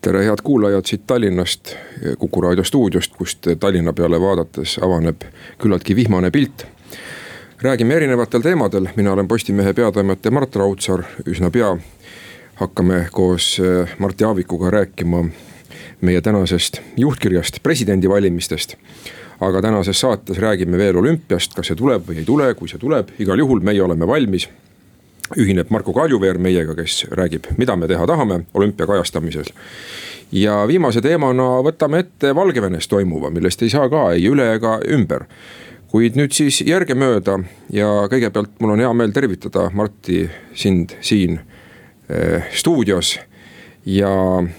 tere, head kuulajad siit Tallinnast, Kuku raadio stuudiost, kust Tallinna peale vaadates avaneb küllaltki vihmane pilt. räägime erinevatel teemadel, mina olen Postimehe peatoimetaja Mart Raudsaar, üsna pea hakkame koos eh, Mart Jaavikuga rääkima meie tänasest juhtkirjast presidendivalimistest. aga tänases saates räägime veel olümpiast, kas see tuleb või ei tule, kui see tuleb, igal juhul meie oleme valmis ühineb Marko Kaljuveer meiega, kes räägib, mida me teha tahame olümpia kajastamises. ja viimase teemana võtame ette Valgevenes toimuva, millest ei saa ka ei üle ega ümber. kuid nüüd siis järgemööda ja kõigepealt mul on hea meel tervitada Marti, sind siin äh, stuudios ja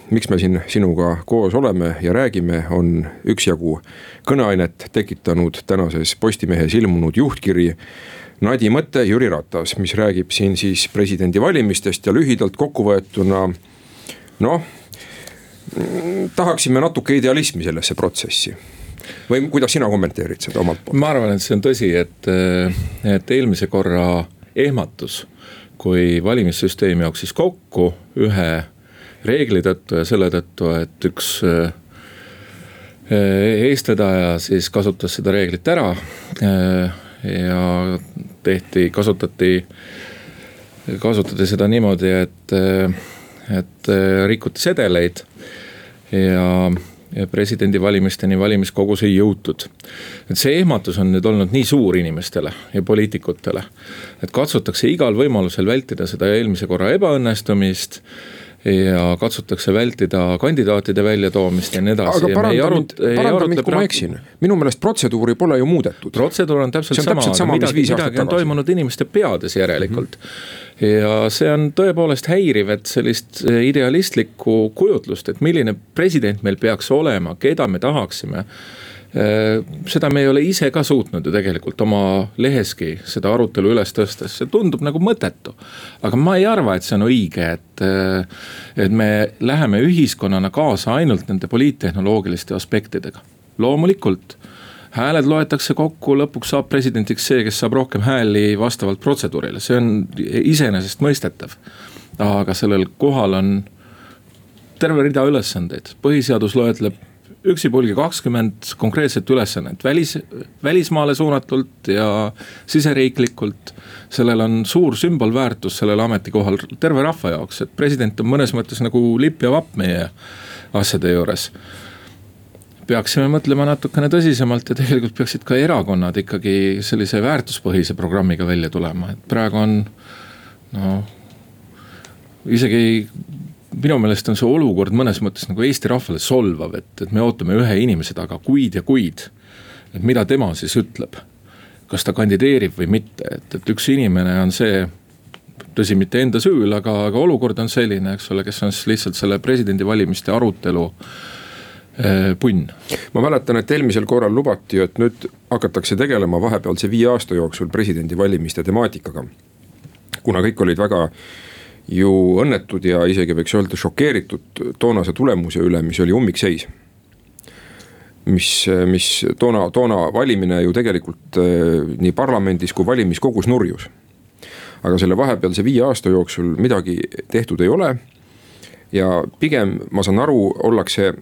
miks me siin sinuga koos oleme ja räägime, on üksjagu kõneainet tekitanud tänases Postimehes ilmunud juhtkiri Nadi mõte Jüri Ratas, mis räägib siin siis presidendivalimistest ja lühidalt kokkuvõetuna noh, tahaksime natuke idealismi sellesse protsessi või kuidas sina kommenteerid seda omalt poolt? ma arvan, et see on tõsi, et, et eelmise korra ehmatus, kui valimissüsteem jooksis kokku ühe reegli tõttu ja selle tõttu, et üks eestvedaja siis kasutas seda reeglit ära ja tehti, kasutati, kasutati seda niimoodi, et, et rikuti sedeleid ja ja presidendivalimisteni valimiskogus ei jõutud. et see ehmatus on nüüd olnud nii suur inimestele ja poliitikutele, et katsutakse igal võimalusel vältida seda eelmise korra ebaõnnestumist ja katsutakse vältida kandidaatide väljatoomist ja nii edasi. minu meelest protseduuri pole ju muudetud. protseduur on täpselt on sama, sama, midagi, midagi on toimunud inimeste peades järelikult mm. -hmm. ja see on tõepoolest häiriv, et sellist idealistlikku kujutlust, et milline president meil peaks olema, keda me tahaksime seda me ei ole ise ka suutnud ju tegelikult oma leheski seda arutelu üles tõstes, see tundub nagu mõttetu. aga ma ei arva, et see on õige, et, äh, et me läheme ühiskonnana kaasa ainult nende poliittehnoloogiliste aspektidega. loomulikult hääled loetakse kokku, lõpuks saab presidendiks see, kes saab rohkem hääli vastavalt protseduurile, see on iseenesestmõistetav. aga sellel kohal on terve rida ülesandeid, põhiseadus loetleb üksipulgi kakskümmend konkreetset ülesannet välis, välismaale suunatult ja siseriiklikult. sellel on suur sümbolväärtus sellel ametikohal terve rahva jaoks, et president on mõnes mõttes nagu lipp ja vapp meie asjade juures peaksime mõtlema natukene tõsisemalt ja tegelikult peaksid ka erakonnad ikkagi sellise väärtuspõhise programmiga välja tulema, et praegu on noh. isegi minu meelest on see olukord mõnes mõttes nagu Eesti rahvale solvav, et, et me ootame ühe inimese taga kuid ja kuid. et mida tema siis ütleb, kas ta kandideerib või mitte, et, et üks inimene on see tõsi, mitte enda süül, aga, aga olukord on selline, eks ole, kes on siis lihtsalt selle presidendivalimiste arutelu eh, punn. ma mäletan, et eelmisel korral lubati et nüüd hakatakse tegelema vahepealse viie aasta jooksul presidendivalimiste temaatikaga. kuna kõik olid väga ju õnnetud ja isegi võiks öelda šokeeritud toonase tulemuse üle, mis oli ummikseis. mis, mis toona, toona valimine ju tegelikult eh, nii parlamendis kui valimiskogus nurjus. aga selle vahepealse viie aasta jooksul midagi tehtud ei ole. ja pigem ma saan aru, ollakse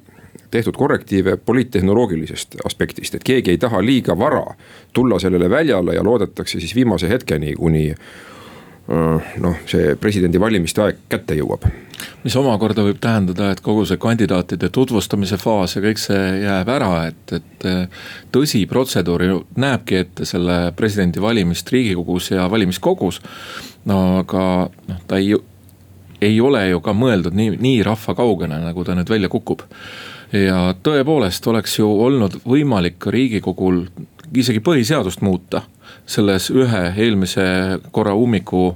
tehtud korrektiive poliittehnoloogilisest aspektist, et keegi ei taha liiga vara tulla sellele väljale ja loodetakse siis viimase hetkeni, kuni Äh, noh, see presidendivalimiste aeg kätte jõuab. mis omakorda võib tähendada, et kogu see kandidaatide tutvustamise faas ja kõik see jääb ära, et, et äh, tõsi, protseduur ju näebki ette selle presidendivalimist riigikogus ja valimiskogus. no aga noh, ta ei, ei ole ju ka mõeldud nii, nii rahvakaugene, nagu ta nüüd välja kukub. ja tõepoolest oleks ju olnud võimalik ka riigikogul isegi põhiseadust muuta selles ühe eelmise korra ummiku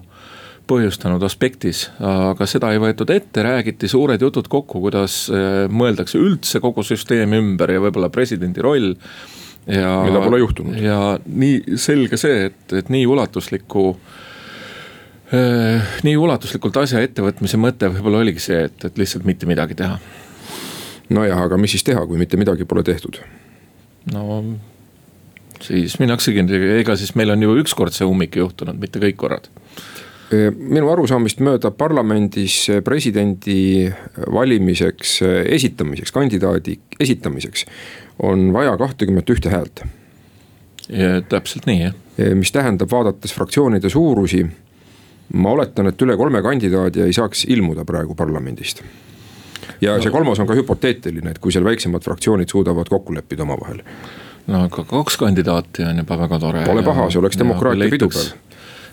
põhjustanud aspektis, aga seda ei võetud ette, räägiti suured jutud kokku, kuidas eh, mõeldakse üldse kogu süsteemi ümber ja võib-olla presidendi roll ja, mida pole juhtunud. ja nii selge see, et, et nii ulatusliku äh,, nii ulatuslikult asja ettevõtmise mõte võib-olla oligi see, et, et lihtsalt mitte midagi teha. nojah, aga mis siis teha, kui mitte midagi pole tehtud? no siis minnaksegi, ega siis meil on ju ükskord see ummik juhtunud, mitte kõik korrad minu arusaamist mööda parlamendis presidendi valimiseks esitamiseks, kandidaadi esitamiseks on vaja kahtekümmet ühte häält. täpselt nii jah. mis tähendab, vaadates fraktsioonide suurusi, ma oletan, et üle kolme kandidaadi ei saaks ilmuda praegu parlamendist ja no. see kolmas on ka hüpoteetiline, et kui seal väiksemad fraktsioonid suudavad kokku leppida omavahel. No aga kaks kandidaati on juba väga tore. Pole paha, see oleks demokraatia pidupäev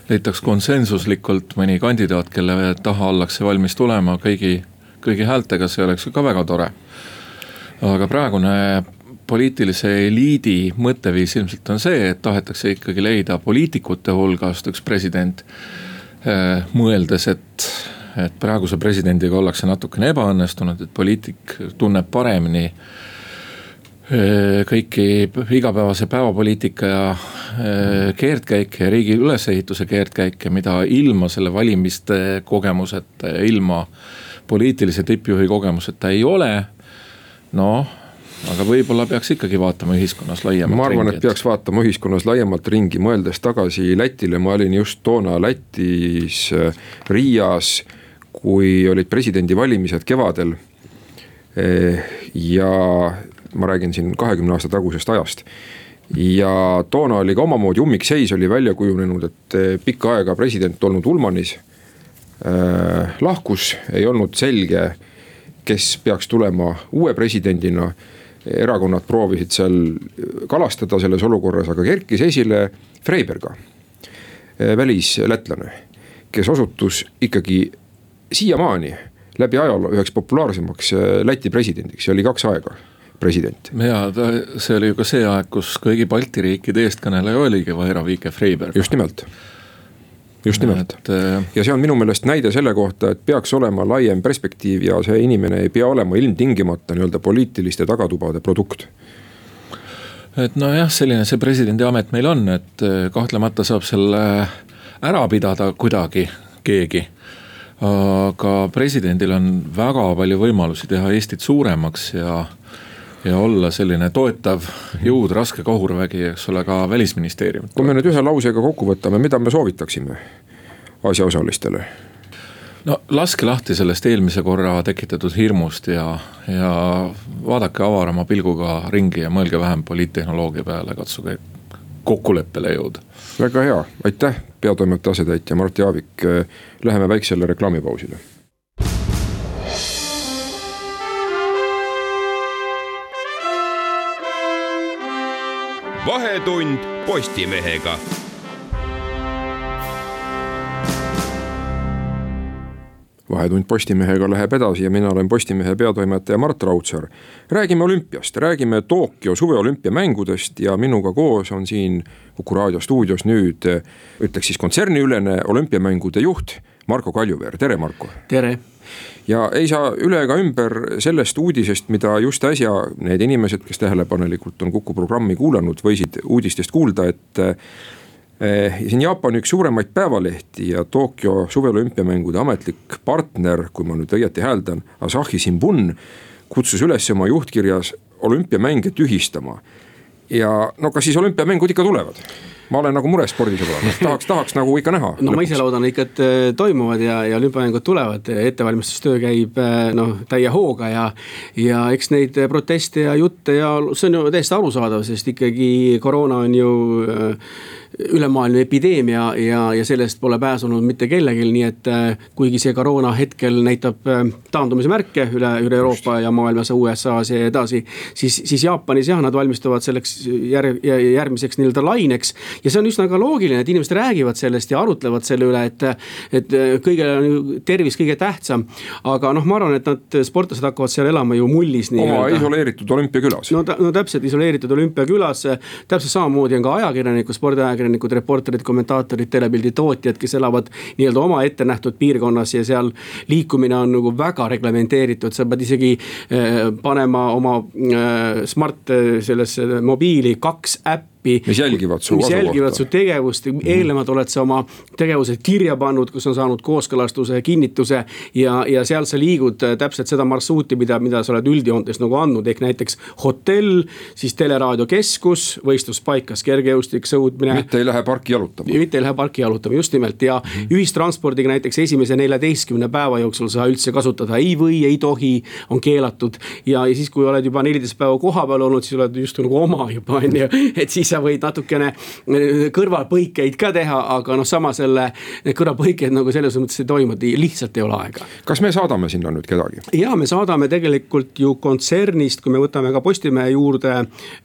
leitaks konsensuslikult mõni kandidaat, kelle taha ollakse valmis tulema kõigi, kõigi häältega, see oleks ju ka väga tore. aga praegune poliitilise eliidi mõtteviis ilmselt on see, et tahetakse ikkagi leida poliitikute hulgast üks president. Eh, mõeldes, et, et praeguse presidendiga ollakse natukene ebaõnnestunud, et poliitik tunneb paremini kõiki igapäevase päevapoliitika ja keerdkäike ja riigi ülesehituse keerdkäike, mida ilma selle valimiste kogemuseta ja ilma poliitilise tippjuhi kogemuseta ei ole. noh, aga võib-olla peaks ikkagi vaatama ühiskonnas laiemalt ma arvan, et peaks vaatama ühiskonnas laiemalt ringi, mõeldes tagasi Lätile, ma olin just toona Lätis Riias, kui olid presidendivalimised kevadel. ja ma räägin siin kahekümne aasta tagusest ajast. ja toona oli ka omamoodi ummikseis oli välja kujunenud, et eh, pikka aega president olnud Ulmanis äh,. lahkus, ei olnud selge, kes peaks tulema uue presidendina. erakonnad proovisid seal kalastada selles olukorras, aga kerkis esile Freiberga, eh, välislätlane, kes osutus ikkagi siiamaani läbi ajaloo üheks populaarsemaks Läti presidendiks, see oli kaks aega president. ja ta, see oli ju ka see aeg, kus kõigi Balti riikide eestkõneleja oligi Vairo Viike Freiberg. just nimelt just nimelt et... Äh, ja see on minu meelest näide selle kohta, et peaks olema laiem perspektiiv ja see inimene ei pea olema ilmtingimata nii-öelda poliitiliste tagatubade produkt. et nojah, selline see presidendi amet meil on, et äh, kahtlemata saab selle ära pidada kuidagi keegi. aga presidendil on väga palju võimalusi teha Eestit suuremaks ja ja olla selline toetav jõud, raske kahurvägi, eks ole, ka välisministeeriumit. kui me nüüd ühe lausega kokku võtame, mida me soovitaksime asjaosalistele? no laske lahti sellest eelmise korra tekitatud hirmust ja, ja vaadake avarama pilguga ringi ja mõelge vähem poliittehnoloogia peale, katsuge kokkuleppele jõuda. väga hea, aitäh, peatoimetaja asetäitja Mart Jaavik. Läheme väiksele reklaamipausile vahetund Postimehega. vahetund Postimehega läheb edasi ja mina olen Postimehe peatoimetaja Mart Raudsaar. räägime olümpiast, räägime Tokyo suveolümpiamängudest ja minuga koos on siin Kuku raadio stuudios nüüd ütleks siis kontserniülene olümpiamängude juht Marko Kaljuveer, tere Marko. tere ja ei saa üle ega ümber sellest uudisest, mida just äsja need inimesed, kes tähelepanelikult on Kuku programmi kuulanud, võisid uudistest kuulda, et eh, siin Jaapani üks suuremaid päevalehti ja Tokyo suveolümpiamängude ametlik partner, kui ma nüüd õieti hääldan, Asahi Shimbun. kutsus üles oma juhtkirjas olümpiamänge tühistama. ja no kas siis olümpiamängud ikka tulevad? Ma olen nagu mures spordisõbrana, tahaks, tahaks nagu ikka näha. no lõpuks. ma ise loodan ikka, et äh, toimuvad ja, ja olümpiamängud tulevad, ettevalmistustöö käib äh, noh, täie hooga ja. ja eks neid proteste ja jutte ja see on ju täiesti arusaadav, sest ikkagi koroona on ju äh, ülemaailmne epideemia ja, ja sellest pole pääsenud mitte kellelgi, nii et äh, kuigi see koroona hetkel näitab äh, taandumise märke üle, üle Euroopa ja maailmas, USA-s ja edasi. siis, siis Jaapanis jah, nad valmistuvad selleks järg, järgmiseks nii-öelda laineks ja see on üsna ka loogiline, et inimesed räägivad sellest ja arutlevad selle üle, et, et kõigele on ju tervis kõige tähtsam. aga noh, ma arvan, et nad, sportlased hakkavad seal elama ju mullis. oma isoleeritud olümpiakülas. no, no täpselt isoleeritud olümpiakülas, täpselt samamoodi on ka ajakirjanikud, spordiajakirjanikud, reporterid, kommentaatorid, telepildi tootjad, kes elavad nii-öelda oma ettenähtud piirkonnas ja seal liikumine on nagu väga reglementeeritud, sa pead isegi eh, panema oma eh, smart eh, sellesse mobiili kaks äppi äppi. mis jälgivad su mis jälgivad su tegevust mm, -hmm. eelnevalt oled sa oma tegevused kirja pannud, kus on saanud kooskõlastuse, kinnituse. ja, ja seal sa liigud äh, täpselt seda marsruuti, mida, mida sa oled üldjoontes nagu andnud, ehk näiteks hotell, siis teleraadiokeskus, võistluspaikas kergejõustik, sõudmine. mitte ei lähe parki jalutama. mitte ei lähe parki jalutama, just nimelt ja mm -hmm. ühistranspordiga näiteks esimese neljateistkümne päeva jooksul sa üldse kasutada ei või, ei tohi, on keelatud. ja, ja siis, kui oled juba neliteist päeva kohapeal olnud, siis oled just nagu oma juba on ju, et siis sa võid natukene eh, kõrvalpõikeid ka teha, aga noh, sama selle, need kõrvalpõiked nagu selles mõttes ei toimu, lihtsalt ei ole aega. kas me saadame sinna nüüd kedagi? ja me saadame tegelikult ju kontsernist, kui me võtame ka Postimehe juurde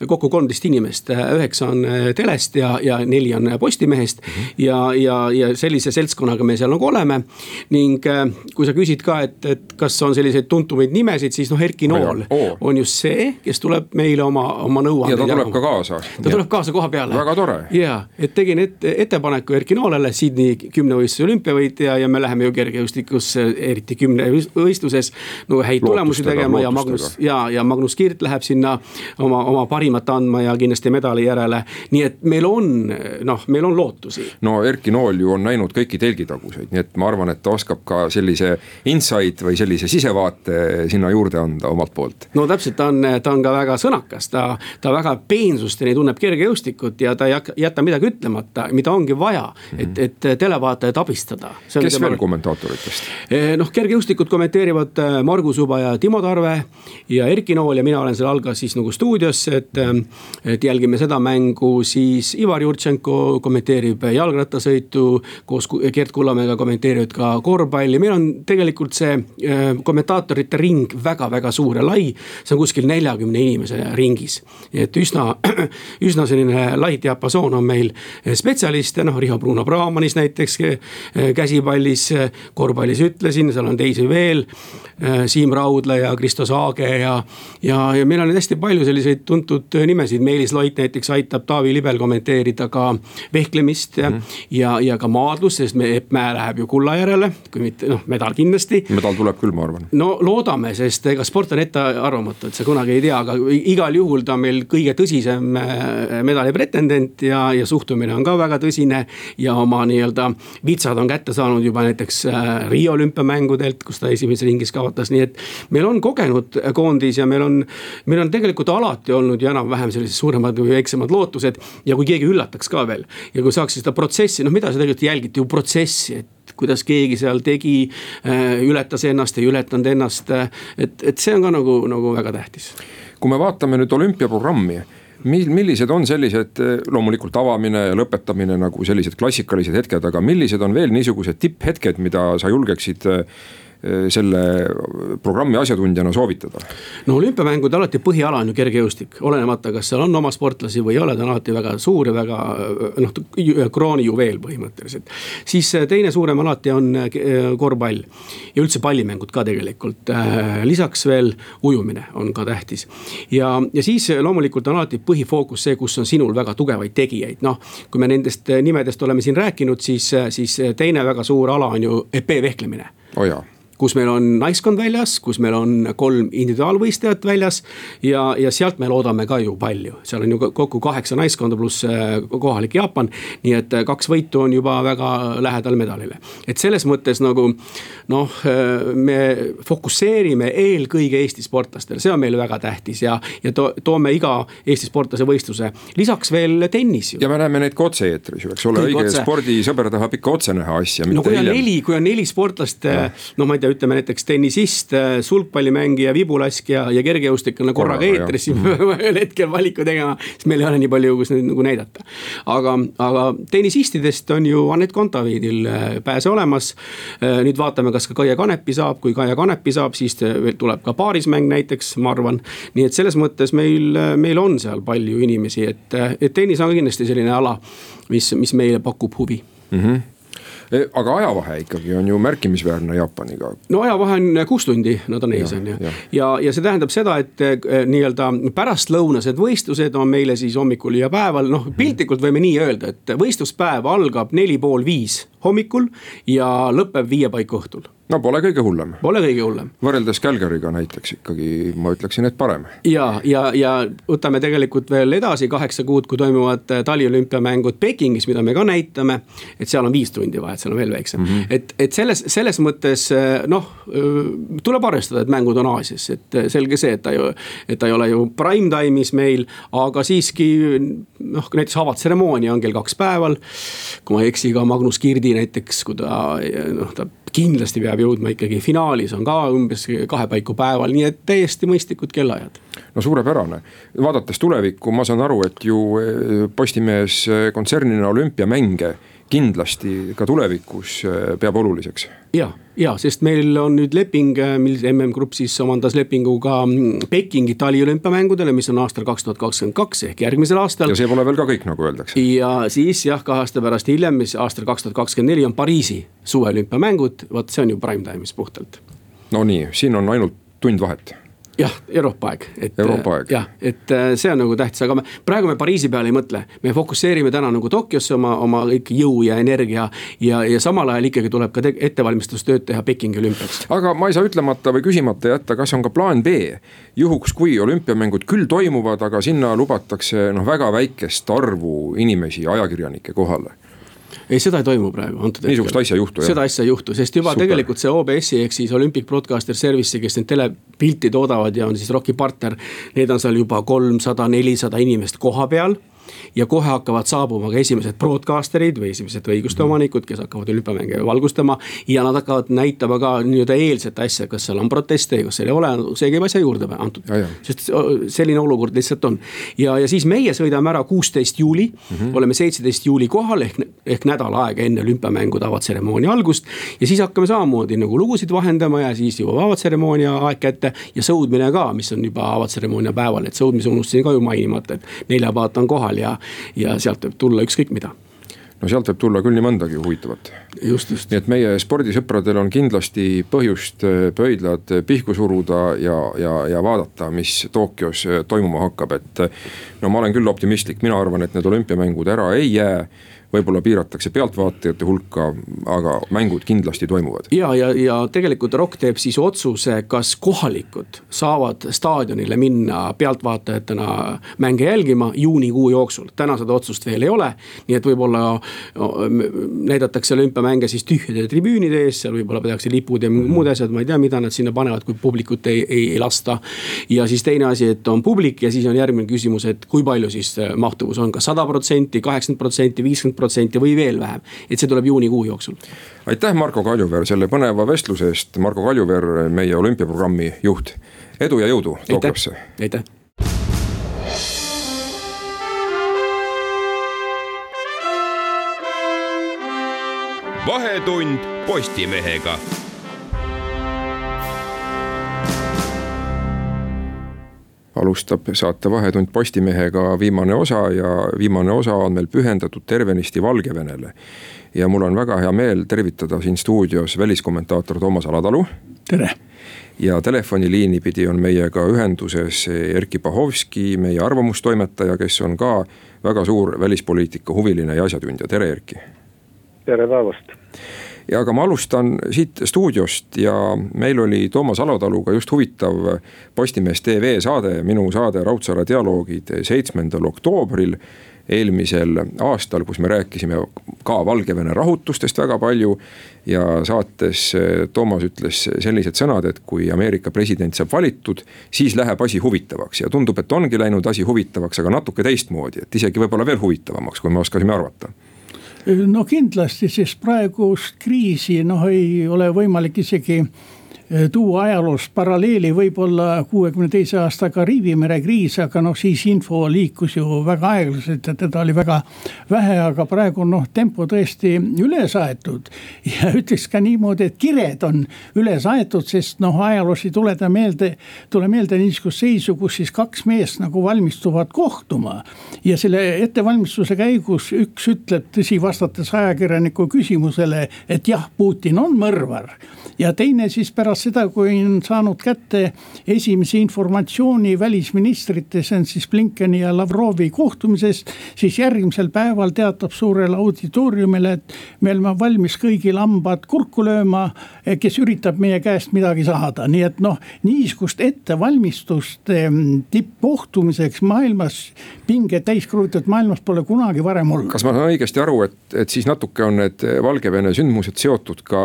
kokku kolmteist inimest, üheksa on eh, telest ja, ja neli on Postimehest mm. -hmm. ja, ja, ja sellise seltskonnaga me seal nagu oleme. ning eh, kui sa küsid ka, et, et kas on selliseid tuntumaid nimesid, siis noh, Erki Nool oh. on just see, kes tuleb meile oma, oma nõuandeid ja ta tuleb ka kaasa. ta tuleb kaasa koha peale. väga tore. ja, et tegin ette, ettepaneku Erki Noolele, Sydney kümnevõistluse olümpiavõitja ja me läheme ju kergejõustikus, eriti kümnevõistluses. no häid lootustega, tulemusi tegema lootustega. ja Magnus ja, ja Magnus Kirt läheb sinna oma, oma parimat andma ja kindlasti medali järele. nii et meil on, noh, meil on lootusi. no Erki Nool ju on näinud kõiki telgitaguseid, nii et ma arvan, et ta oskab ka sellise insight või sellise sisevaate sinna juurde anda omalt poolt. no täpselt, ta on, ta on ka väga sõnakas, ta, ta väga peensusteni tunneb kergejõustikku jõustikut ja ta ei jäta midagi ütlemata, mida ongi vaja mm, -hmm. et, et televaatajaid abistada. kes veel kommentaatoritest? Eh, noh, kergejõustikut kommenteerivad eh, Margus Uba ja Timo Tarve ja Erki Nool ja mina olen seal algas siis nagu stuudios, et. Eh, et jälgime seda mängu, siis Ivar Jurtšenko kommenteerib jalgrattasõitu. koos Gerd Kullamäega kommenteerivad ka korvpalli, meil on tegelikult see kommentaatorite ring väga-väga suur ja lai. see on kuskil neljakümne inimese ringis, et üsna, üsna selline selline lai diapasoon on meil spetsialiste, noh Riho Bruno Brahmanis näiteks käsipallis, korvpallis ütlesin, seal on teisi veel. Siim Raudla ja Kristo Saage ja, ja, ja meil on hästi palju selliseid tuntud nimesid, Meelis Loit näiteks aitab Taavi Libel kommenteerida ka vehklemist ja mm, ja, ja ka maadlust, sest me, Epp Mäe läheb ju kulla järele, kui mitte noh, medal kindlasti. medal tuleb küll, ma arvan. no loodame, sest ega sport on ettearvamatu, et sa kunagi ei tea, aga igal juhul ta on meil kõige tõsisem medali pretendent ja, ja suhtumine on ka väga tõsine. ja oma nii-öelda vitsad on kätte saanud juba näiteks äh, Riia olümpiamängudelt, kus ta esimeses ringis kaotas, nii et. meil on kogenud koondis ja meil on, meil on tegelikult alati olnud ju enam-vähem sellised suuremad või väiksemad lootused. ja kui keegi üllataks ka veel ja kui saaks seda protsessi, noh, mida sa tegelikult jälgid ju protsessi, et kuidas keegi seal tegi, äh, ületas ennast, ei ületanud ennast. et, et see on ka nagu, nagu väga tähtis. kui me vaatame nüüd olümpiaprogrammi mil-, millised on sellised, loomulikult avamine ja lõpetamine nagu sellised klassikalised hetked, aga millised on veel niisugused tipphetked, mida sa julgeksid Äh, selle programmi asjatundjana soovitada? no olümpiamängude alati põhiala on ju kergejõustik, olenemata, kas seal on oma sportlasi või ei ole, ta on alati väga suur ja väga noh, kroonijuveel põhimõtteliselt. siis äh, teine suurem alati on korvpall ja üldse pallimängud ka tegelikult. lisaks veel ujumine on ka tähtis. ja, ja siis loomulikult on alati põhifookus see, kus on sinul väga tugevaid tegijaid, noh. kui me nendest nimedest oleme siin rääkinud, siis, siis teine väga suur ala on ju epee vehklemine oh kus meil on naiskond väljas, kus meil on kolm individuaalvõistlejat väljas. ja, ja sealt me loodame ka ju palju, seal on ju kokku kaheksa naiskonda pluss äh, kohalik Jaapan. nii et äh, kaks võitu on juba väga lähedal medalile, et selles mõttes nagu noh, äh, me fokusseerime eelkõige Eesti sportlastel, see on meile väga tähtis ja, ja to, toome iga Eesti sportlase võistluse, lisaks veel tennis ju. ja me näeme neid ka otse-eetris ju, eks ole, õige spordisõber tahab ikka otse näha asja. no kui on hiljem. neli, kui on neli sportlast, no ma ei tea ütleme näiteks tennisist, sulgpallimängija, vibulaskja ja kergejõustiklane korraga eetris, siis me peame ühel hetkel valiku tegema, sest meil ei ole nii palju, kus neid nagu näidata. aga, aga tennisistidest on ju Anett Kontaveidil pääse olemas. nüüd vaatame, kas ka Kaia Kanepi saab, kui Kaia Kanepi saab, siis tuleb ka paarismäng näiteks, ma arvan. nii et selles mõttes meil, meil on seal palju inimesi, et, et tennis on kindlasti selline ala, mis, mis meile pakub huvi mm. -hmm aga ajavahe ikkagi on ju märkimisväärne Jaapaniga. no ajavahe on kuus tundi, nad on ees, on ju. ja, ja, ja see tähendab seda, et eh, nii-öelda pärastlõunased võistlused on meile siis hommikul ja päeval, noh piltlikult võime nii öelda, et võistluspäev algab neli pool viis hommikul ja lõpeb viie paiku õhtul no pole kõige hullem. Pole kõige hullem. võrreldes Calgary'ga näiteks ikkagi ma ütleksin, et parem. ja, ja, ja võtame tegelikult veel edasi kaheksa kuud, kui toimuvad äh, taliolümpiamängud Pekingis, mida me ka näitame. et seal on viis tundi vahet, seal on veel väiksem mm, -hmm. et, et selles, selles mõttes äh, noh, äh, tuleb arvestada, et mängud on Aasias, et selge see, et ta ju, et ta ei ole ju prime time'is meil, aga siiski noh, näiteks avatseremoonia on kell kaks päeval. kui ma ei eksi, ka Magnus Kirdi näiteks, kui ta noh, ta kindlasti peab jõudma ikkagi finaalis on ka umbes kahe paiku päeval, nii et täiesti mõistlikud kellaajad. no suurepärane, vaadates tulevikku, ma saan aru, et ju eh, Postimees eh, kontsernina olümpiamänge kindlasti ka tulevikus äh, peab oluliseks. ja, ja sest meil on nüüd leping, äh, mil MM Grupp siis omandas lepingu ka mm, Pekingi taliolümpiamängudele, mis on aastal kaks tuhat kakskümmend kaks ehk järgmisel aastal. ja see pole veel ka kõik, nagu öeldakse. ja siis jah, kahe aasta pärast hiljem, mis aastal kaks tuhat kakskümmend neli on Pariisi suveolümpiamängud, vot see on ju prime time'is puhtalt. no nii, siin on ainult tund vahet jah, Euroopa aeg, et. Euroopa aeg. jah, et äh, see on nagu tähtis, aga me praegu me Pariisi peale ei mõtle. me fokusseerime täna nagu Tokyosse oma, oma kõik jõu ja energia ja, ja samal ajal ikkagi tuleb ka ettevalmistustööd teha Pekingi olümpiaks. aga ma ei saa ütlemata või küsimata jätta, kas on ka plaan B. juhuks, kui olümpiamängud küll toimuvad, aga sinna lubatakse noh, väga väikest arvu inimesi, ajakirjanikke kohale ei, seda ei toimu praegu antud hetkel. niisugust asja ei juhtu jah? seda asja ei juhtu, sest juba Super. tegelikult see OBS-i ehk siis Olympic Broadcaster Service'i, kes neid telepilti toodavad ja on siis ROK-i partner. Need on seal juba kolmsada, nelisada inimest koha peal ja kohe hakkavad saabuma ka esimesed broadcaster'id või esimesed õiguste mhm. omanikud, kes hakkavad olümpiamänge valgustama. ja nad hakkavad näitama ka nii-öelda eelset asja, kas seal on proteste, kas seal ei ole, see käib asja juurde antud. sest selline olukord lihtsalt on. ja, ja siis meie sõidame ära kuusteist juuli mm, -hmm. oleme seitseteist juuli kohal ehk, ehk nädal aega enne olümpiamängude avatseremoonia algust. ja siis hakkame samamoodi nagu lugusid vahendama ja siis jõuab avatseremoonia aeg kätte ja sõudmine ka, mis on juba avatseremoonia päeval, et sõudmise unustasin ka ju mainimata, et neljapäevad on kohal ja, ja sealt võib tulla ükskõik mida no sealt võib tulla küll nii mõndagi huvitavat. nii et meie spordisõpradel on kindlasti põhjust äh, pöidlad pihku suruda ja, ja, ja vaadata, mis Tokyos äh, toimuma hakkab, et. no ma olen küll optimistlik, mina arvan, et need olümpiamängud ära ei jää võib-olla piiratakse pealtvaatajate hulka, aga mängud kindlasti toimuvad. ja, ja, ja tegelikult ROK teeb siis otsuse, kas kohalikud saavad staadionile minna pealtvaatajatena mänge jälgima juunikuu jooksul. täna seda otsust veel ei ole, nii et võib-olla näidatakse olümpiamänge siis tühjade tribüünide ees, seal võib-olla tehakse lipud ja muud asjad, ma ei tea, mida nad sinna panevad, kui publikut ei, ei, ei lasta. ja siis teine asi, et on publik ja siis on järgmine küsimus, et kui palju siis mahtuvus on kas, kas sada protsenti, kaheksakümmend protsenti, viiskümmend protsenti või veel vähem. et see tuleb juunikuu jooksul. aitäh, Marko Kaljuveer selle põneva vestluse eest, Marko Kaljuveer, meie olümpiaprogrammi juht. edu ja jõudu Tokyosse. aitäh. vahetund Postimehega alustab saate Vahetund Postimehega viimane osa ja viimane osa on meil pühendatud tervenisti Valgevenele. ja mul on väga hea meel tervitada siin stuudios väliskommentaator Toomas Alatalu. tere ja telefoniliini pidi on meiega ühenduses Erkki Pahovski, meie arvamustoimetaja, kes on ka väga suur välispoliitika huviline ja asjatundja, tere Erkki. tere päevast ja aga ma alustan siit stuudiost ja meil oli Toomas Alotaluga just huvitav Postimees tv saade, minu saade Raudsaare dialoogid seitsmendal oktoobril eelmisel aastal, kus me rääkisime ka Valgevene rahutustest väga palju. ja saates Toomas ütles sellised sõnad, et kui Ameerika president saab valitud, siis läheb asi huvitavaks. Ja tundub, et ongi läinud asi huvitavaks, aga natuke teistmoodi, et isegi võib-olla veel huvitavamaks, kui me oskasime arvata no kindlasti, sest praegust kriisi noh, ei ole võimalik isegi tuua ajaloos paralleeli võib-olla kuuekümne teise aasta Kariibi mere kriis, aga noh, siis info liikus ju väga aeglaselt ja teda oli väga vähe, aga praegu on noh, tempo tõesti üles aetud. ja ütleks ka niimoodi, et kired on üles aetud, sest noh, ajaloos ei tuleta meelde, tule meelde niisugust seisu, kus siis kaks meest nagu valmistuvad kohtuma. ja selle ettevalmistuse käigus üks ütleb, tõsi, vastates ajakirjaniku küsimusele, et jah, Putin on mõrvar ja teine siis pärast seda, kui on saanud kätte esimese informatsiooni välisministrite, see on siis Blinkeni ja Lavrovi kohtumisest. siis järgmisel päeval teatab suurele auditooriumile, et me oleme valmis kõigil hambad kurku lööma, kes üritab meie käest midagi saada, nii et noh, niisugust ettevalmistust ehm, tippkohtumiseks maailmas, pinge täis kruvitud maailmas pole kunagi varem olnud. kas ma saan õigesti aru, et, et siis natuke on need Valgevene sündmused seotud ka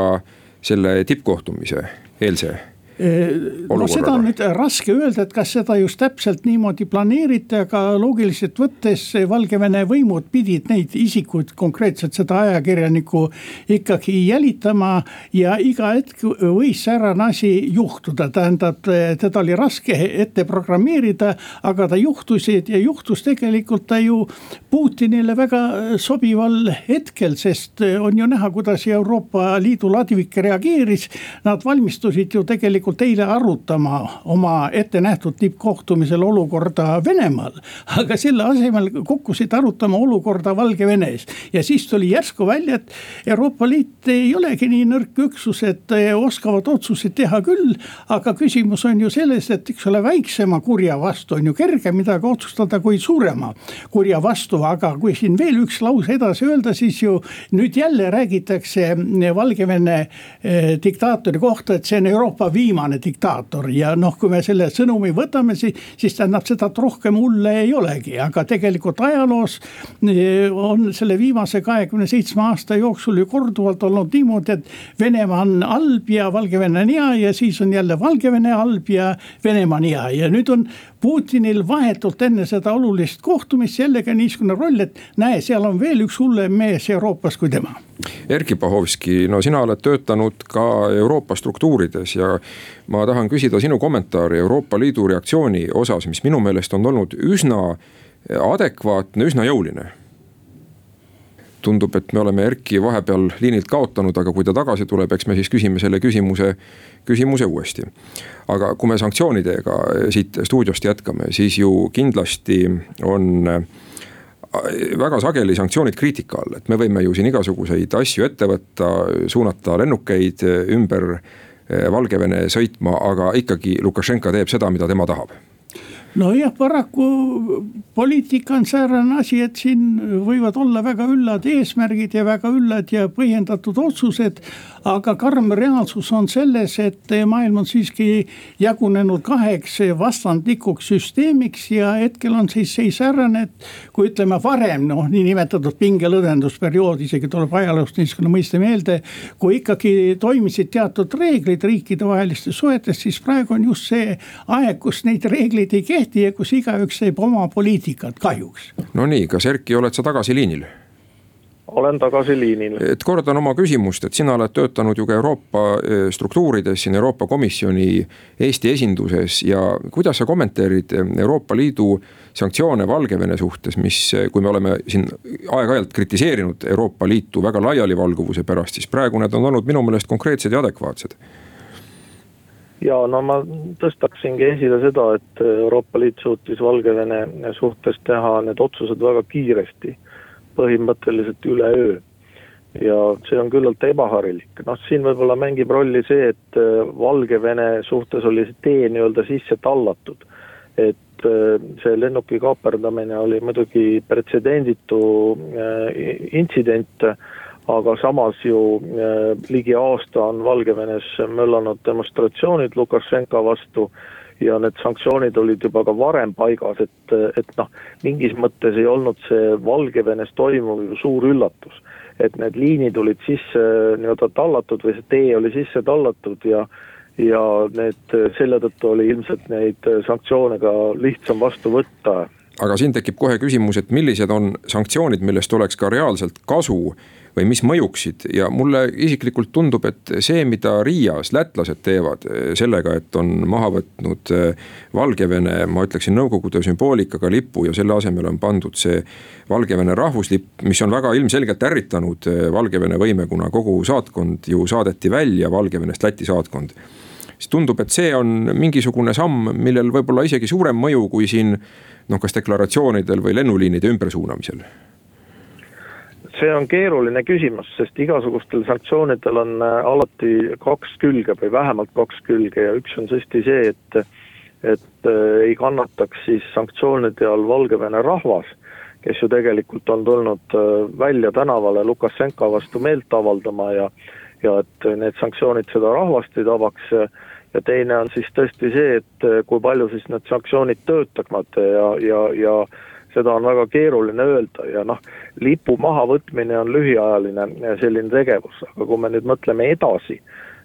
selle tippkohtumise eelse no seda on nüüd raske öelda, et kas seda just täpselt niimoodi planeeriti, aga loogiliselt võttes Valgevene võimud pidid neid isikuid, konkreetselt seda ajakirjanikku ikkagi jälitama. ja iga hetk võis säärane asi juhtuda, tähendab, teda oli raske ette programmeerida, aga ta juhtus ja juhtus tegelikult ta ju Putinile väga sobival hetkel, sest on ju näha, kuidas Euroopa Liidu ladvik reageeris. Nad valmistusid ju tegelikult tegelikult eile arutama oma ettenähtud tippkohtumisel olukorda Venemaal. aga selle asemel kukkusid arutama olukorda Valgevenes ja siis tuli järsku välja, et Euroopa Liit ei olegi nii nõrk üksus, et oskavad otsuseid teha küll. aga küsimus on ju selles, et eks ole, väiksema kurja vastu on ju kergem midagi otsustada kui suurema kurja vastu, aga kui siin veel üks lause edasi öelda, siis ju nüüd jälle räägitakse Valgevene eh, diktaatori kohta, et see on Euroopa viimane viimane diktaator. Ja noh, kui me selle sõnumi võtame, siis, siis tähendab seda, et rohkem hulle ei olegi, aga tegelikult ajaloos eh, on selle viimase kahekümne seitsme aasta jooksul ju korduvalt olnud niimoodi, et Venemaa on halb ja Valgevene on hea ja siis on jälle Valgevene halb ja Venemaa on hea. Ja nüüd on Putinil vahetult enne seda olulist kohtumist jällegi niisugune roll, et näe, seal on veel üks hullem mees Euroopas kui tema. Erkki Pahovski, no sina oled töötanud ka Euroopa struktuurides ja ma tahan küsida sinu kommentaari Euroopa Liidu reaktsiooni osas, mis minu meelest on olnud üsna adekvaatne, üsna jõuline tundub, et me oleme Erki vahepeal liinilt kaotanud, aga kui ta tagasi tuleb, eks me siis küsime selle küsimuse, küsimuse uuesti. aga kui me sanktsioonidega siit stuudiost jätkame, siis ju kindlasti on äh, väga sageli sanktsioonid kriitika all, et me võime ju siin igasuguseid asju ette võtta, suunata lennukeid ümber äh, Valgevene sõitma, aga ikkagi Lukašenka teeb seda, mida tema tahab nojah, paraku poliitika on säärane asi, et siin võivad olla väga üllad eesmärgid ja väga üllad ja põhjendatud otsused aga karm reaalsus on selles, et maailm on siiski jagunenud kaheks vastandlikuks süsteemiks ja hetkel on siis seis säärane, et kui ütleme varem noh, niinimetatud pingelõdvendusperiood, isegi tuleb ajaloost niisugune mõiste meelde. kui ikkagi toimisid teatud reeglid riikidevahelistes suhetes, siis praegu on just see aeg, kus neid reegleid ei kehti ja kus igaüks teeb oma poliitikat kahjuks. no nii, kas Erki, oled sa tagasi liinil? Olen tagasi liinil. et kordan oma küsimust, et sina oled töötanud ju ka Euroopa e, struktuurides siin Euroopa Komisjoni Eesti esinduses ja kuidas sa kommenteerid Euroopa Liidu sanktsioone Valgevene suhtes, mis, kui me oleme siin aeg-ajalt kritiseerinud Euroopa Liitu väga laialivalguvuse pärast, siis praegu need on olnud minu meelest konkreetsed ja adekvaatsed ja no ma tõstaksingi esile seda, et Euroopa Liit suutis Valgevene suhtes teha need otsused väga kiiresti põhimõtteliselt üleöö. ja see on küllalt ebaharilik, noh siin võib-olla mängib rolli see, et äh, Valgevene suhtes oli see tee nii-öelda sisse tallatud. et äh, see lennuki kaaperdamine oli muidugi pretsedenditu äh, intsident, aga samas ju ligi aasta on Valgevenes möllanud demonstratsioonid Lukašenka vastu ja need sanktsioonid olid juba ka varem paigas, et, et noh, mingis mõttes ei olnud see Valgevenes toimuv ju suur üllatus. et need liinid olid sisse nii-öelda tallatud või see tee oli sisse tallatud ja ja need, selle tõttu oli ilmselt neid sanktsioone ka lihtsam vastu võtta aga siin tekib kohe küsimus, et millised on sanktsioonid, millest oleks ka reaalselt kasu või mis mõjuksid. Ja mulle isiklikult tundub, et see, mida Riias lätlased teevad eh, sellega, et on maha võtnud eh, Valgevene, ma ütleksin Nõukogude sümboolikaga lipu ja selle asemel on pandud see Valgevene rahvuslipp, mis on väga ilmselgelt ärritanud eh, Valgevene võime, kuna kogu saatkond ju saadeti välja Valgevenest, Läti saatkond. Siis tundub, et see on mingisugune samm, millel võib olla isegi suurem mõju kui siin noh, kas deklaratsioonidel või lennuliinide ümbersuunamisel see on keeruline küsimus, sest igasugustel sanktsioonidel on äh, alati kaks külge või vähemalt kaks külge ja üks on tõesti see, et et äh, ei kannataks siis sanktsioonide all Valgevene rahvas, kes ju tegelikult on tulnud äh, välja tänavale Lukašenka vastu meelt avaldama ja ja et need sanktsioonid seda rahvast ei tabaks. Ja teine on siis tõesti see, et kui palju siis need sanktsioonid töötavad ja, ja, ja seda on väga keeruline öelda ja noh, lipu mahavõtmine on lühiajaline selline tegevus, aga kui me nüüd mõtleme edasi,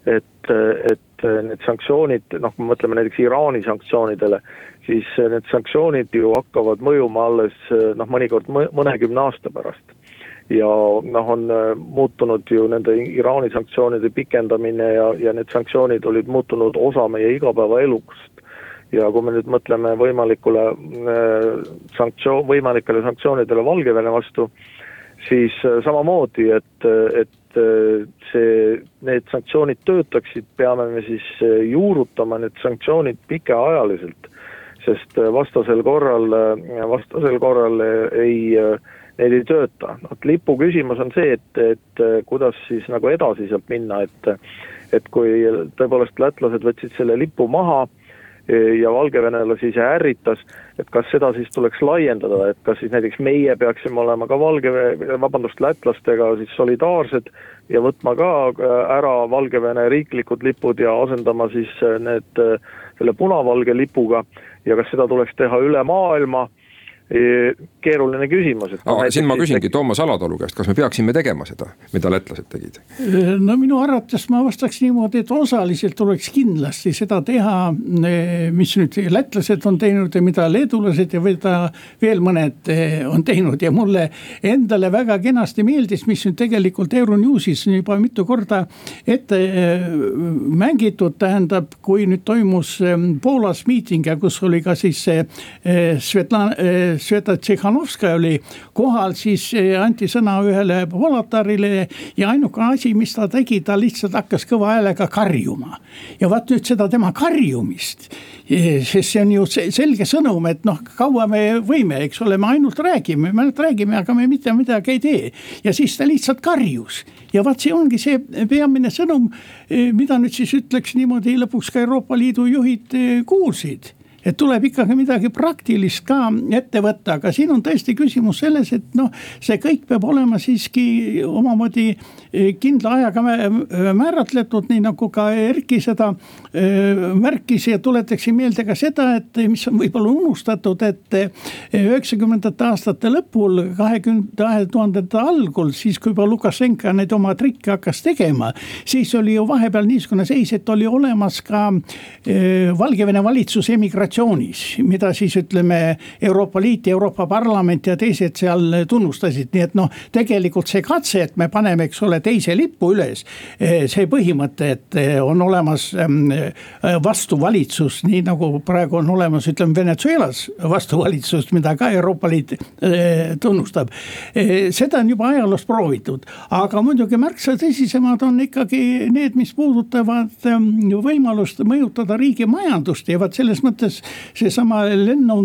et, et need sanktsioonid, noh, kui me mõtleme näiteks Iraani sanktsioonidele, siis need sanktsioonid ju hakkavad mõjuma alles noh, mõnikord mõnekümne aasta pärast. ja noh, on muutunud ju nende Iraani sanktsioonide pikendamine ja, ja need sanktsioonid olid muutunud osa meie igapäevaelust ja kui me nüüd mõtleme võimalikule äh, sanktsioon, võimalikele sanktsioonidele Valgevene vastu, siis äh, samamoodi, et, et äh, see, need sanktsioonid töötaksid, peame me siis juurutama need sanktsioonid pikaajaliselt. sest vastasel korral, vastasel korral ei, need ei tööta, noh lipu küsimus on see, et, et kuidas siis nagu edasi sealt minna, et et kui tõepoolest lätlased võtsid selle lipu maha ja valgevenelasi see ärritas, et kas seda siis tuleks laiendada, et kas siis näiteks meie peaksime olema ka Valgevene, vabandust, lätlastega siis solidaarsed ja võtma ka äh, ära Valgevene riiklikud lipud ja asendama siis äh, need äh, selle punavalge lipuga ja kas seda tuleks teha üle maailma keeruline küsimus, et no,. siin ma küsingi Toomas Alatalu käest, kas me peaksime tegema seda, mida lätlased tegid? no minu arvates ma vastaks niimoodi, et osaliselt tuleks kindlasti seda teha, mis nüüd lätlased on teinud ja mida leedulased ja mida veel mõned eh, on teinud ja mulle endale väga kenasti meeldis, mis nüüd tegelikult Euronewsis on juba mitu korda ette eh, mängitud, tähendab, kui nüüd toimus Poolas miiting ja kus oli ka siis Svetlana Sveta Tšehhanovskaja oli kohal, siis eh, anti sõna ühele volatarile ja ainuke asi, mis ta tegi, ta lihtsalt hakkas kõva häälega karjuma. ja vaat nüüd seda tema karjumist, eh, sest see on ju selge sõnum, et noh, kaua me võime, eks ole, me ainult räägime, me ainult räägime, aga me mitte midagi ei tee. ja siis ta lihtsalt karjus ja vaat see ongi see peamine sõnum, eh, mida nüüd siis ütleks niimoodi lõpuks ka Euroopa Liidu juhid kuulsid et tuleb ikkagi midagi praktilist ka ette võtta, aga siin on tõesti küsimus selles, et noh, see kõik peab olema siiski omamoodi eh, kindla ajaga määratletud, nii nagu ka Erki seda eh, märkis ja tuletaksin meelde ka seda, et mis on võib-olla unustatud, et eh, üheksakümnendate aastate lõpul, kahekümne, kahe tuhandete algul, siis kui juba Lukašenka neid oma trikke hakkas tegema, siis oli ju vahepeal niisugune seis, et oli olemas ka Valgevene valitsuse emigratsioon deklaratsioonis, mida siis ütleme, Euroopa Liit Euroopa Parlament ja teised seal tunnustasid, nii et noh, tegelikult see katse, et me paneme, eks ole, teise lipu üles. Eh, see põhimõte, et eh, on olemas ehm, eh, vastuvalitsus, nii nagu praegu on olemas, ütleme Venezuelas vastuvalitsus, mida ka Euroopa Liit tunnustab. seda on juba ajaloos proovitud, aga muidugi märksa tõsisemad on ikkagi need, mis puudutavad ehm, võimalust mõjutada riigi majandust ja vot selles mõttes seesama lennu,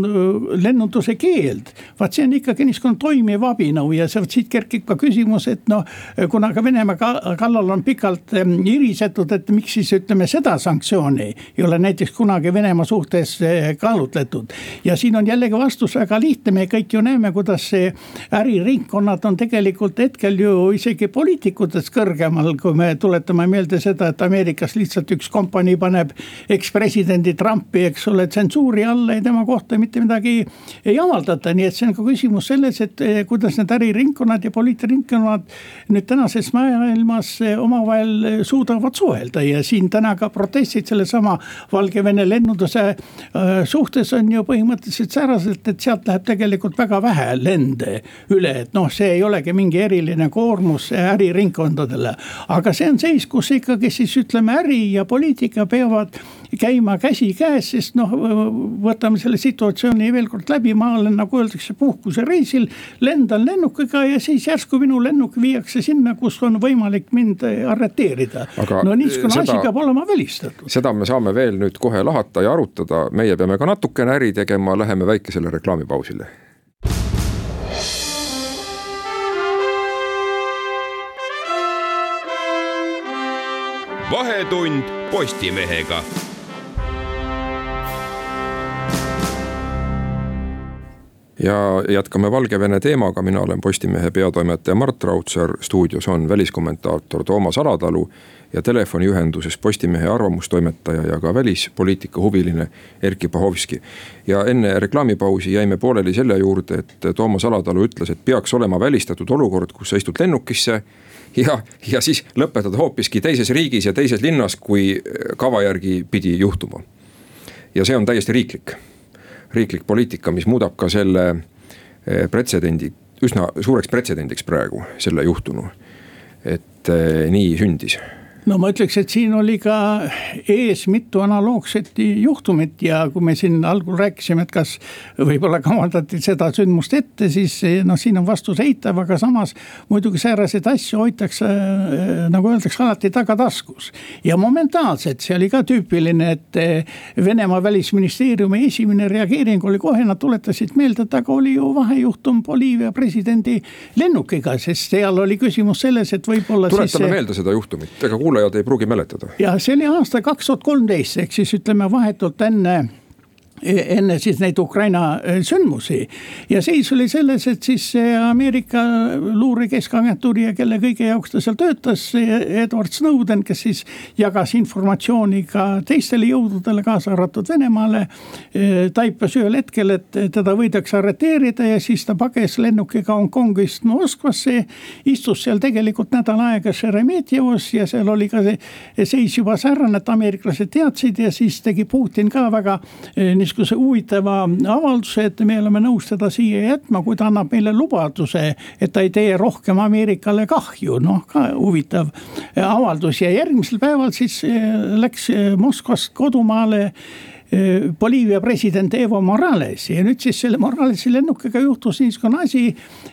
lennunduse keeld. vaat see on ikkagi niisugune toimiv abinõu ja sealt siit kerkib ka küsimus, et noh, kuna ka Venemaa kallal on pikalt irisetud, et miks siis ütleme seda sanktsiooni ei ole näiteks kunagi Venemaa suhtes eh, kaalutletud. ja siin on jällegi vastus väga lihtne, me kõik ju näeme, kuidas see äriringkonnad on tegelikult hetkel ju isegi poliitikutest kõrgemal, kui me tuletame meelde seda, et Ameerikas lihtsalt üks kompanii paneb ekspresidendi Trumpi, eks ole, tsensuuri alla ja tema kohta mitte midagi ei avaldata, nii et see on ka küsimus selles, et eh, kuidas need äriringkonnad ja poliitringkonnad nüüd tänases maailmas omavahel suudavad suhelda ja siin täna ka protestid sellesama Valgevene lennunduse suhtes on ju põhimõtteliselt säärased, et sealt läheb tegelikult väga vähe lende üle, et noh, see ei olegi mingi eriline koormus äriringkondadele. aga see on seis, kus ikkagi siis ütleme, äri ja poliitika peavad käima käsikäes, sest noh, võtame selle situatsiooni veel kord läbi, ma olen nagu öeldakse puhkusereisil. lendan lennukiga ja siis järsku minu lennuk viiakse sinna, kus on võimalik mind arreteerida. no niisugune seda, asi peab olema välistatud. seda me saame veel nüüd kohe lahata ja arutada, meie peame ka natukene äri tegema, läheme väikesele reklaamipausile vahetund Postimehega ja jätkame Valgevene teemaga, mina olen Postimehe peatoimetaja Mart Raudsaar, stuudios on väliskommentaator Toomas Alatalu ja telefoniühenduses Postimehe arvamustoimetaja ja ka välispoliitika huviline Erkki Pahovski. ja enne reklaamipausi jäime pooleli selle juurde, et Toomas Alatalu ütles, et peaks olema välistatud olukord, kus sa istud lennukisse ja, ja siis lõpetada hoopiski teises riigis ja teises linnas, kui kava järgi pidi juhtuma. ja see on täiesti riiklik riiklik poliitika, mis muudab ka selle eh, pretsedendi üsna suureks pretsedendiks praegu, selle juhtunu. et eh, nii sündis no ma ütleks, et siin oli ka ees mitu analoogset juhtumit ja kui me siin algul rääkisime, et kas võib-olla kavandati seda sündmust ette, siis noh, siin on vastus eitav, aga samas muidugi sääraseid asju hoitakse nagu öeldakse, alati tagataskus. ja momentaalselt, see oli ka tüüpiline, et Venemaa välisministeeriumi esimene reageering oli kohe, nad tuletasid meelde, et aga oli ju vahejuhtum Boliivia presidendi lennukiga, sest seal oli küsimus selles, et võib-olla. tuletame siis... meelde seda juhtumit, ega kuulajad ei pruugi mäletada. ja see oli aasta kaks tuhat kolmteist, ehk siis ütleme vahetult enne enne siis neid Ukraina äh, sündmusi. ja seis oli selles, et siis Ameerika luure keskagentuuri ja kelle kõige jaoks ta seal töötas, Edward Snowden, kes siis jagas informatsiooni ka teistele jõududele, kaasa arvatud Venemaale. Äh, taipas ühel hetkel, et teda võidakse arreteerida ja siis ta pages lennukiga Hongkongist Moskvasse. istus seal tegelikult nädal aega Šeremetjevos ja seal oli ka see seis juba säärane, et ameeriklased teadsid ja siis tegi Putin ka väga niisuguse huvitava avalduse, et me oleme nõus teda siia jätma, kui ta annab meile lubaduse, et ta ei tee rohkem Ameerikale kahju, noh ka huvitav avaldus. Ja järgmisel päeval siis eh, läks eh, Moskvast kodumaale Boliivia president Evo Morales ja nüüd siis selle Moralesi lennukiga juhtus niisugune asi,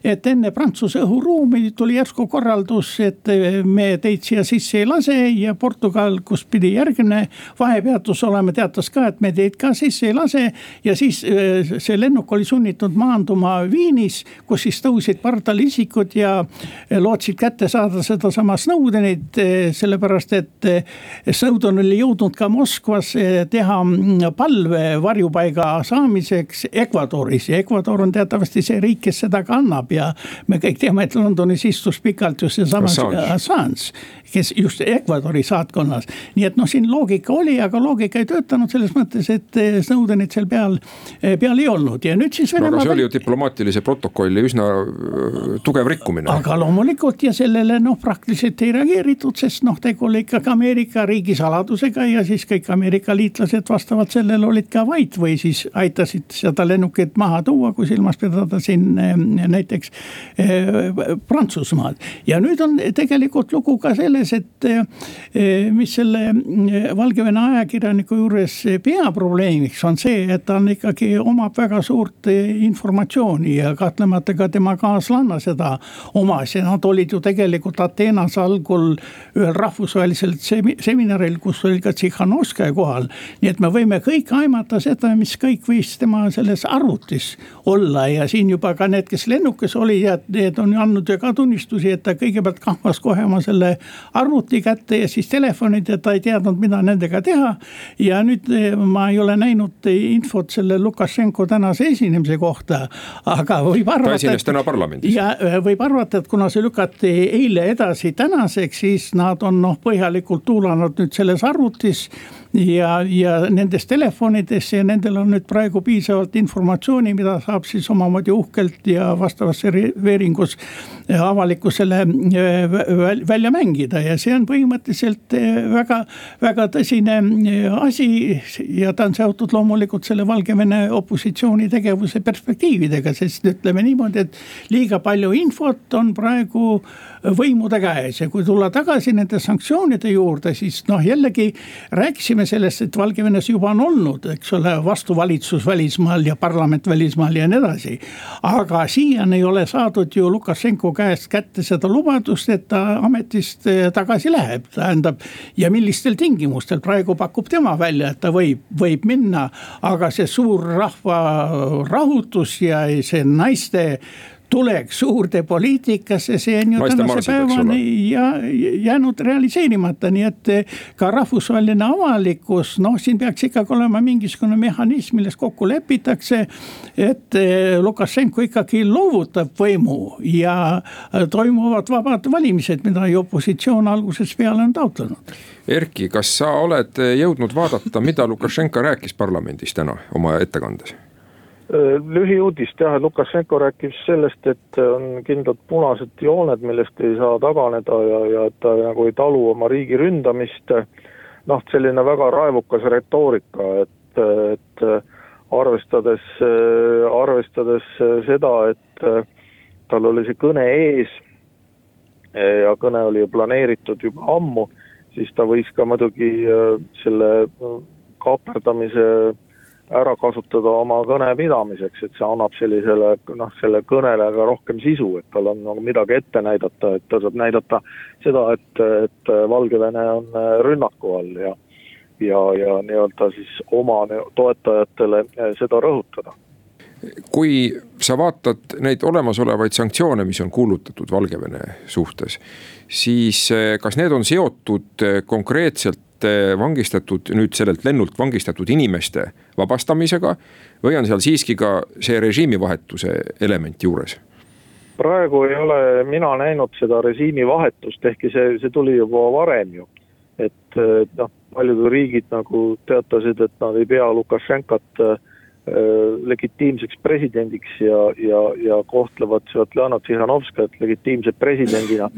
et enne Prantsuse õhuruumi tuli järsku korraldus, et eh, me teid siia sisse ei lase ja Portugal, kus pidi järgmine vahepeatus olema, teatas ka, et me teid ka sisse ei lase. ja siis eh, see lennuk oli sunnitud maanduma Viinis, kus siis tõusid pardal isikud ja lootsid kätte saada sedasama Snowdenit, sellepärast et Snowden oli jõudnud ka Moskvas teha mm, palve varjupaiga saamiseks Ecuadoris ja Ecuador on teatavasti see riik, kes seda kannab ja me kõik teame, et Londonis istus pikalt just seesama Assange, kes just Ecuadori saatkonnas. nii et noh, siin loogika oli, aga loogika ei töötanud selles mõttes, et eh, Snowdenit seal peal, eh, peal ei olnud ja nüüd siis Venemaa no,. see oli ju diplomaatilise protokolli üsna tugev rikkumine. aga loomulikult ja sellele noh, praktiliselt ei reageeritud, sest noh, tegu oli ikkagi Ameerika riigisaladusega ja siis kõik Ameerika liitlased vastavalt sellel olid ka vait või siis aitasid seda lennukit maha tuua, kui silmas pidada siin eh, näiteks eh, Prantsusmaad. ja nüüd on tegelikult lugu ka selles, et eh, mis selle Valgevene ajakirjaniku juures peaprobleemiks on see, et ta on ikkagi omab väga suurt informatsiooni ja kahtlemata ka tema kaaslanna seda omas ja nad olid ju tegelikult Ateenas algul ühel rahvusvahelisel seminaril, kus oli ka Tsihhanovskaja kohal. nii et me võime kõik aimata seda, mis kõik võis tema selles arvutis olla ja siin juba ka need, kes lennukis olid ja need on andnud ju ka tunnistusi, et ta kõigepealt kahvas kohe oma selle arvuti kätte ja siis telefonid ja ta ei teadnud, mida nendega teha. ja nüüd eh, ma ei ole näinud infot selle Lukašenko tänase esinemise kohta, aga võib arvata. ta esines täna parlamendis. ja eh, võib arvata, et kuna see lükati eile edasi tänaseks, siis nad on noh, põhjalikult tuulanud nüüd selles arvutis ja, ja nendes telefonides ja nendel on nüüd praegu piisavalt informatsiooni, mida saab siis omamoodi uhkelt ja vastavas serveeringus avalikkusele välja mängida. Ja see on põhimõtteliselt väga, väga tõsine asi ja ta on seotud loomulikult selle Valgevene opositsiooni tegevuse perspektiividega, sest ütleme niimoodi, et liiga palju infot on praegu võimude käes. Ja kui tulla tagasi nende sanktsioonide juurde, siis noh, jällegi rääkisime sellest, et Valgevenes juba on olnud, eks ole, vastuvalitsus välismaal ja parlament välismaal ja nii edasi. aga siiani ei ole saadud ju Lukašenko käest kätte seda lubadust, et ta ametist eh, tagasi läheb, tähendab. ja millistel tingimustel, praegu pakub tema välja, et ta võib, võib minna, aga see suur rahva rahutus ja see naiste tulek suurde poliitikasse, see on ju Naiste tänase päevani ja jäänud realiseerimata, nii et eh, ka rahvusvaheline avalikkus, noh, siin peaks ikkagi olema mingisugune mehhanism, milles kokku lepitakse. et eh, Lukašenko ikkagi loovutab võimu ja eh, toimuvad vabad valimised, mida ju opositsioon algusest peale on taotlenud. Erki, kas sa oled jõudnud vaadata, mida Lukašenka rääkis parlamendis täna oma ettekandes? Äh, lühiuudist jah, Lukašenko rääkis sellest, et on kindlad punased jooned, millest ei saa taganeda ja, ja et ta nagu ei talu oma riigi ründamist. noh, selline väga raevukas retoorika, et, et arvestades, arvestades seda, et tal oli see kõne ees ja kõne oli ju planeeritud juba ammu, siis ta võis ka muidugi selle kaaperdamise ära kasutada oma kõne pidamiseks, et see annab sellisele noh, selle kõnele ka rohkem sisu, et tal on nagu midagi ette näidata, et ta saab näidata seda, et, et Valgevene on rünnaku all ja ja, ja nii-öelda siis oma toetajatele seda rõhutada. Kui sa vaatad neid olemasolevaid sanktsioone, mis on kuulutatud Valgevene suhtes, siis kas need on seotud konkreetselt vangistatud, nüüd sellelt lennult vangistatud inimeste vabastamisega. või on seal siiski ka see režiimivahetuse element juures? praegu ei ole mina näinud seda režiimivahetust, ehkki see, see tuli juba varem ju. et noh, paljud riigid nagu teatasid, et nad ei pea Lukašenkat äh, legitiimseks presidendiks ja, ja, ja kohtlevad Svetlana Tsihhanovskajat legitiimse presidendina.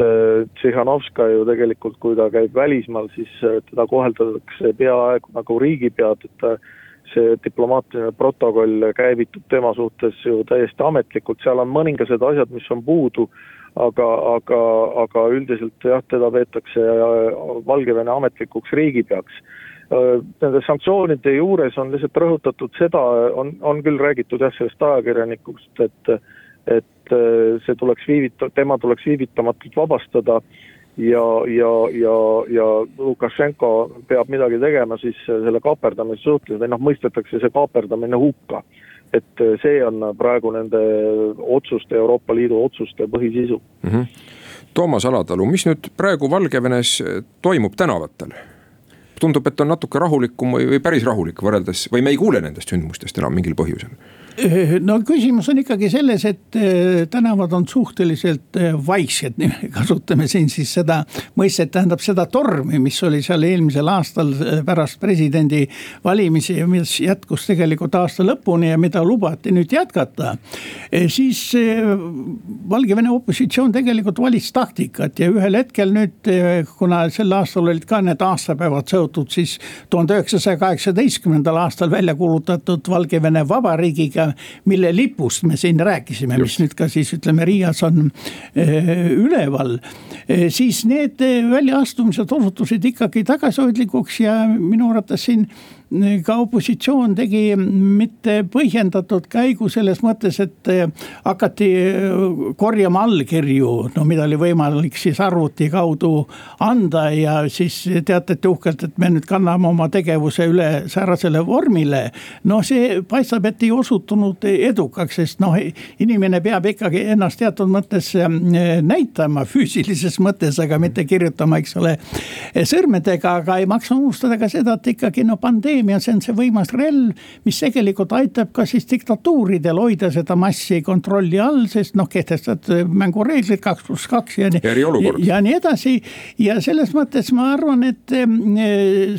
Äh, Tsihhanovska ju tegelikult, kui ta käib välismaal, siis äh, teda koheldatakse peaaegu nagu riigipead, et äh, see diplomaatiline protokoll käivitub tema suhtes ju täiesti ametlikult, seal on mõningased asjad, mis on puudu, aga, aga, aga üldiselt jah, teda peetakse Valgevene ametlikuks riigipeaks. Nende sanktsioonide juures on lihtsalt rõhutatud seda, on, on küll räägitud jah, sellest ajakirjanikust, et et äh, see tuleks viivita-, tema tuleks viivitamatult vabastada ja, ja, ja, ja Lukašenko peab midagi tegema siis selle kaaperdamise suhtes või noh, mõistetakse see kaaperdamine hukka. et see on praegu nende otsuste, Euroopa Liidu otsuste põhisisu mm. -hmm. Toomas Alatalu, mis nüüd praegu Valgevenes toimub tänavatel? tundub, et on natuke rahulikum või, või päris rahulik võrreldes või me ei kuule nendest sündmustest enam mingil põhjusel Eh, no küsimus on ikkagi selles, et eh, tänavad on suhteliselt eh, vaiksed, kasutame siin siis seda mõistet, tähendab seda tormi, mis oli seal eelmisel aastal pärast presidendivalimisi ja mis jätkus tegelikult aasta lõpuni ja mida lubati nüüd jätkata. siis Valgevene opositsioon tegelikult valis taktikat ja ühel hetkel nüüd, kuna sel aastal olid ka need aastapäevad seotud siis tuhande üheksasaja kaheksateistkümnendal aastal välja kuulutatud Valgevene vabariigiga mille lipust me siin rääkisime, mis nüüd ka siis ütleme, Riias on eh, üleval. Eh, siis need väljaastumised osutusid ikkagi tagasihoidlikuks ja minu arvates siin ka opositsioon tegi mitte põhjendatud käigu selles mõttes, et eh, hakati eh, korjama allkirju, no mida oli võimalik siis arvuti kaudu anda ja siis teatati uhkelt, et me nüüd kanname oma tegevuse üle säärasele vormile. no see paistab, et ei osutunud edukaks, sest noh, inimene peab ikkagi ennast teatud mõttes eh, näitama füüsilises mõttes, aga mitte kirjutama, eks ole, sõrmedega, aga ei maksa unustada ka seda, et ikkagi no pandeemia ja see on see võimas relv, mis tegelikult aitab ka siis diktatuuridel hoida seda massi kontrolli all, sest noh, kehtestad mängureeglid kaks pluss kaks ja nii. ja nii edasi ja selles mõttes ma arvan, et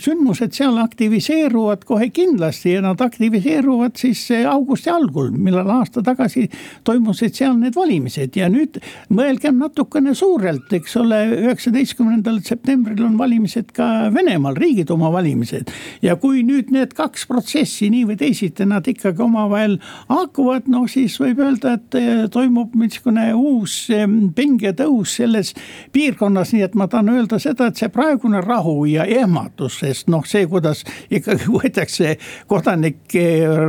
sündmused seal aktiviseeruvad kohe kindlasti ja nad aktiviseeruvad siis augusti algul, millal aasta tagasi toimusid seal need valimised ja nüüd mõelgem natukene suurelt, eks ole, üheksateistkümnendal septembril on valimised ka Venemaal, Riigiduuma valimised. ja kui nüüd need kaks protsessi nii või teisiti, nad ikkagi omavahel haakuvad, noh siis võib öelda, et eh, toimub niisugune uus pingetõus selles piirkonnas, nii et ma tahan öelda seda, et see praegune rahu ja ehmatus, sest noh, see, kuidas ikkagi võetakse kodanikke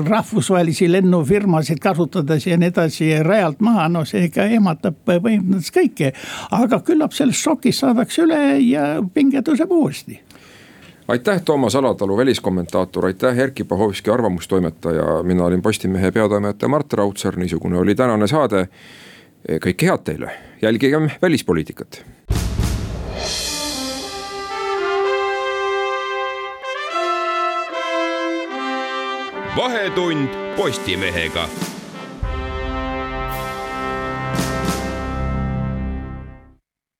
rahvusvahelisi lennufirmasid kasutades ja nii edasi rajalt maha, no see ikka ehmatab põhimõtteliselt kõike. aga küllap sellest šokist saadakse üle ja pinge tõuseb uuesti aitäh, Toomas Alatalu, väliskommentaator, aitäh, Erkki Pahovski, arvamustoimetaja, mina olin Postimehe peatoimetaja Mart Raudsaar, niisugune oli tänane saade. kõike head teile, jälgigem välispoliitikat. vahetund Postimehega